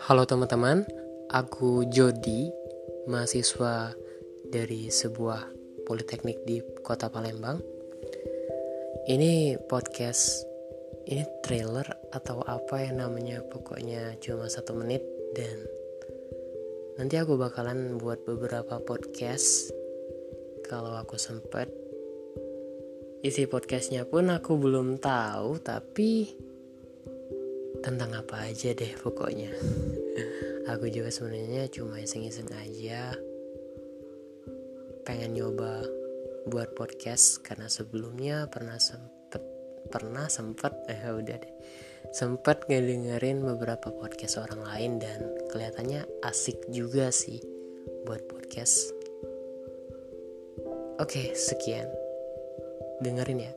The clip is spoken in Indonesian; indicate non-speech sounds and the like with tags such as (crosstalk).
Halo teman-teman, aku Jody, mahasiswa dari sebuah politeknik di kota Palembang. Ini podcast, ini trailer atau apa yang namanya pokoknya cuma satu menit dan nanti aku bakalan buat beberapa podcast kalau aku sempet. Isi podcastnya pun aku belum tahu tapi tentang apa aja deh pokoknya. Aku juga sebenarnya cuma iseng-iseng aja pengen nyoba buat podcast karena sebelumnya pernah sempet pernah sempet (laughs) eh udah deh. Sempet ngedengerin beberapa podcast orang lain dan kelihatannya asik juga sih buat podcast. Oke sekian. Dengerin ya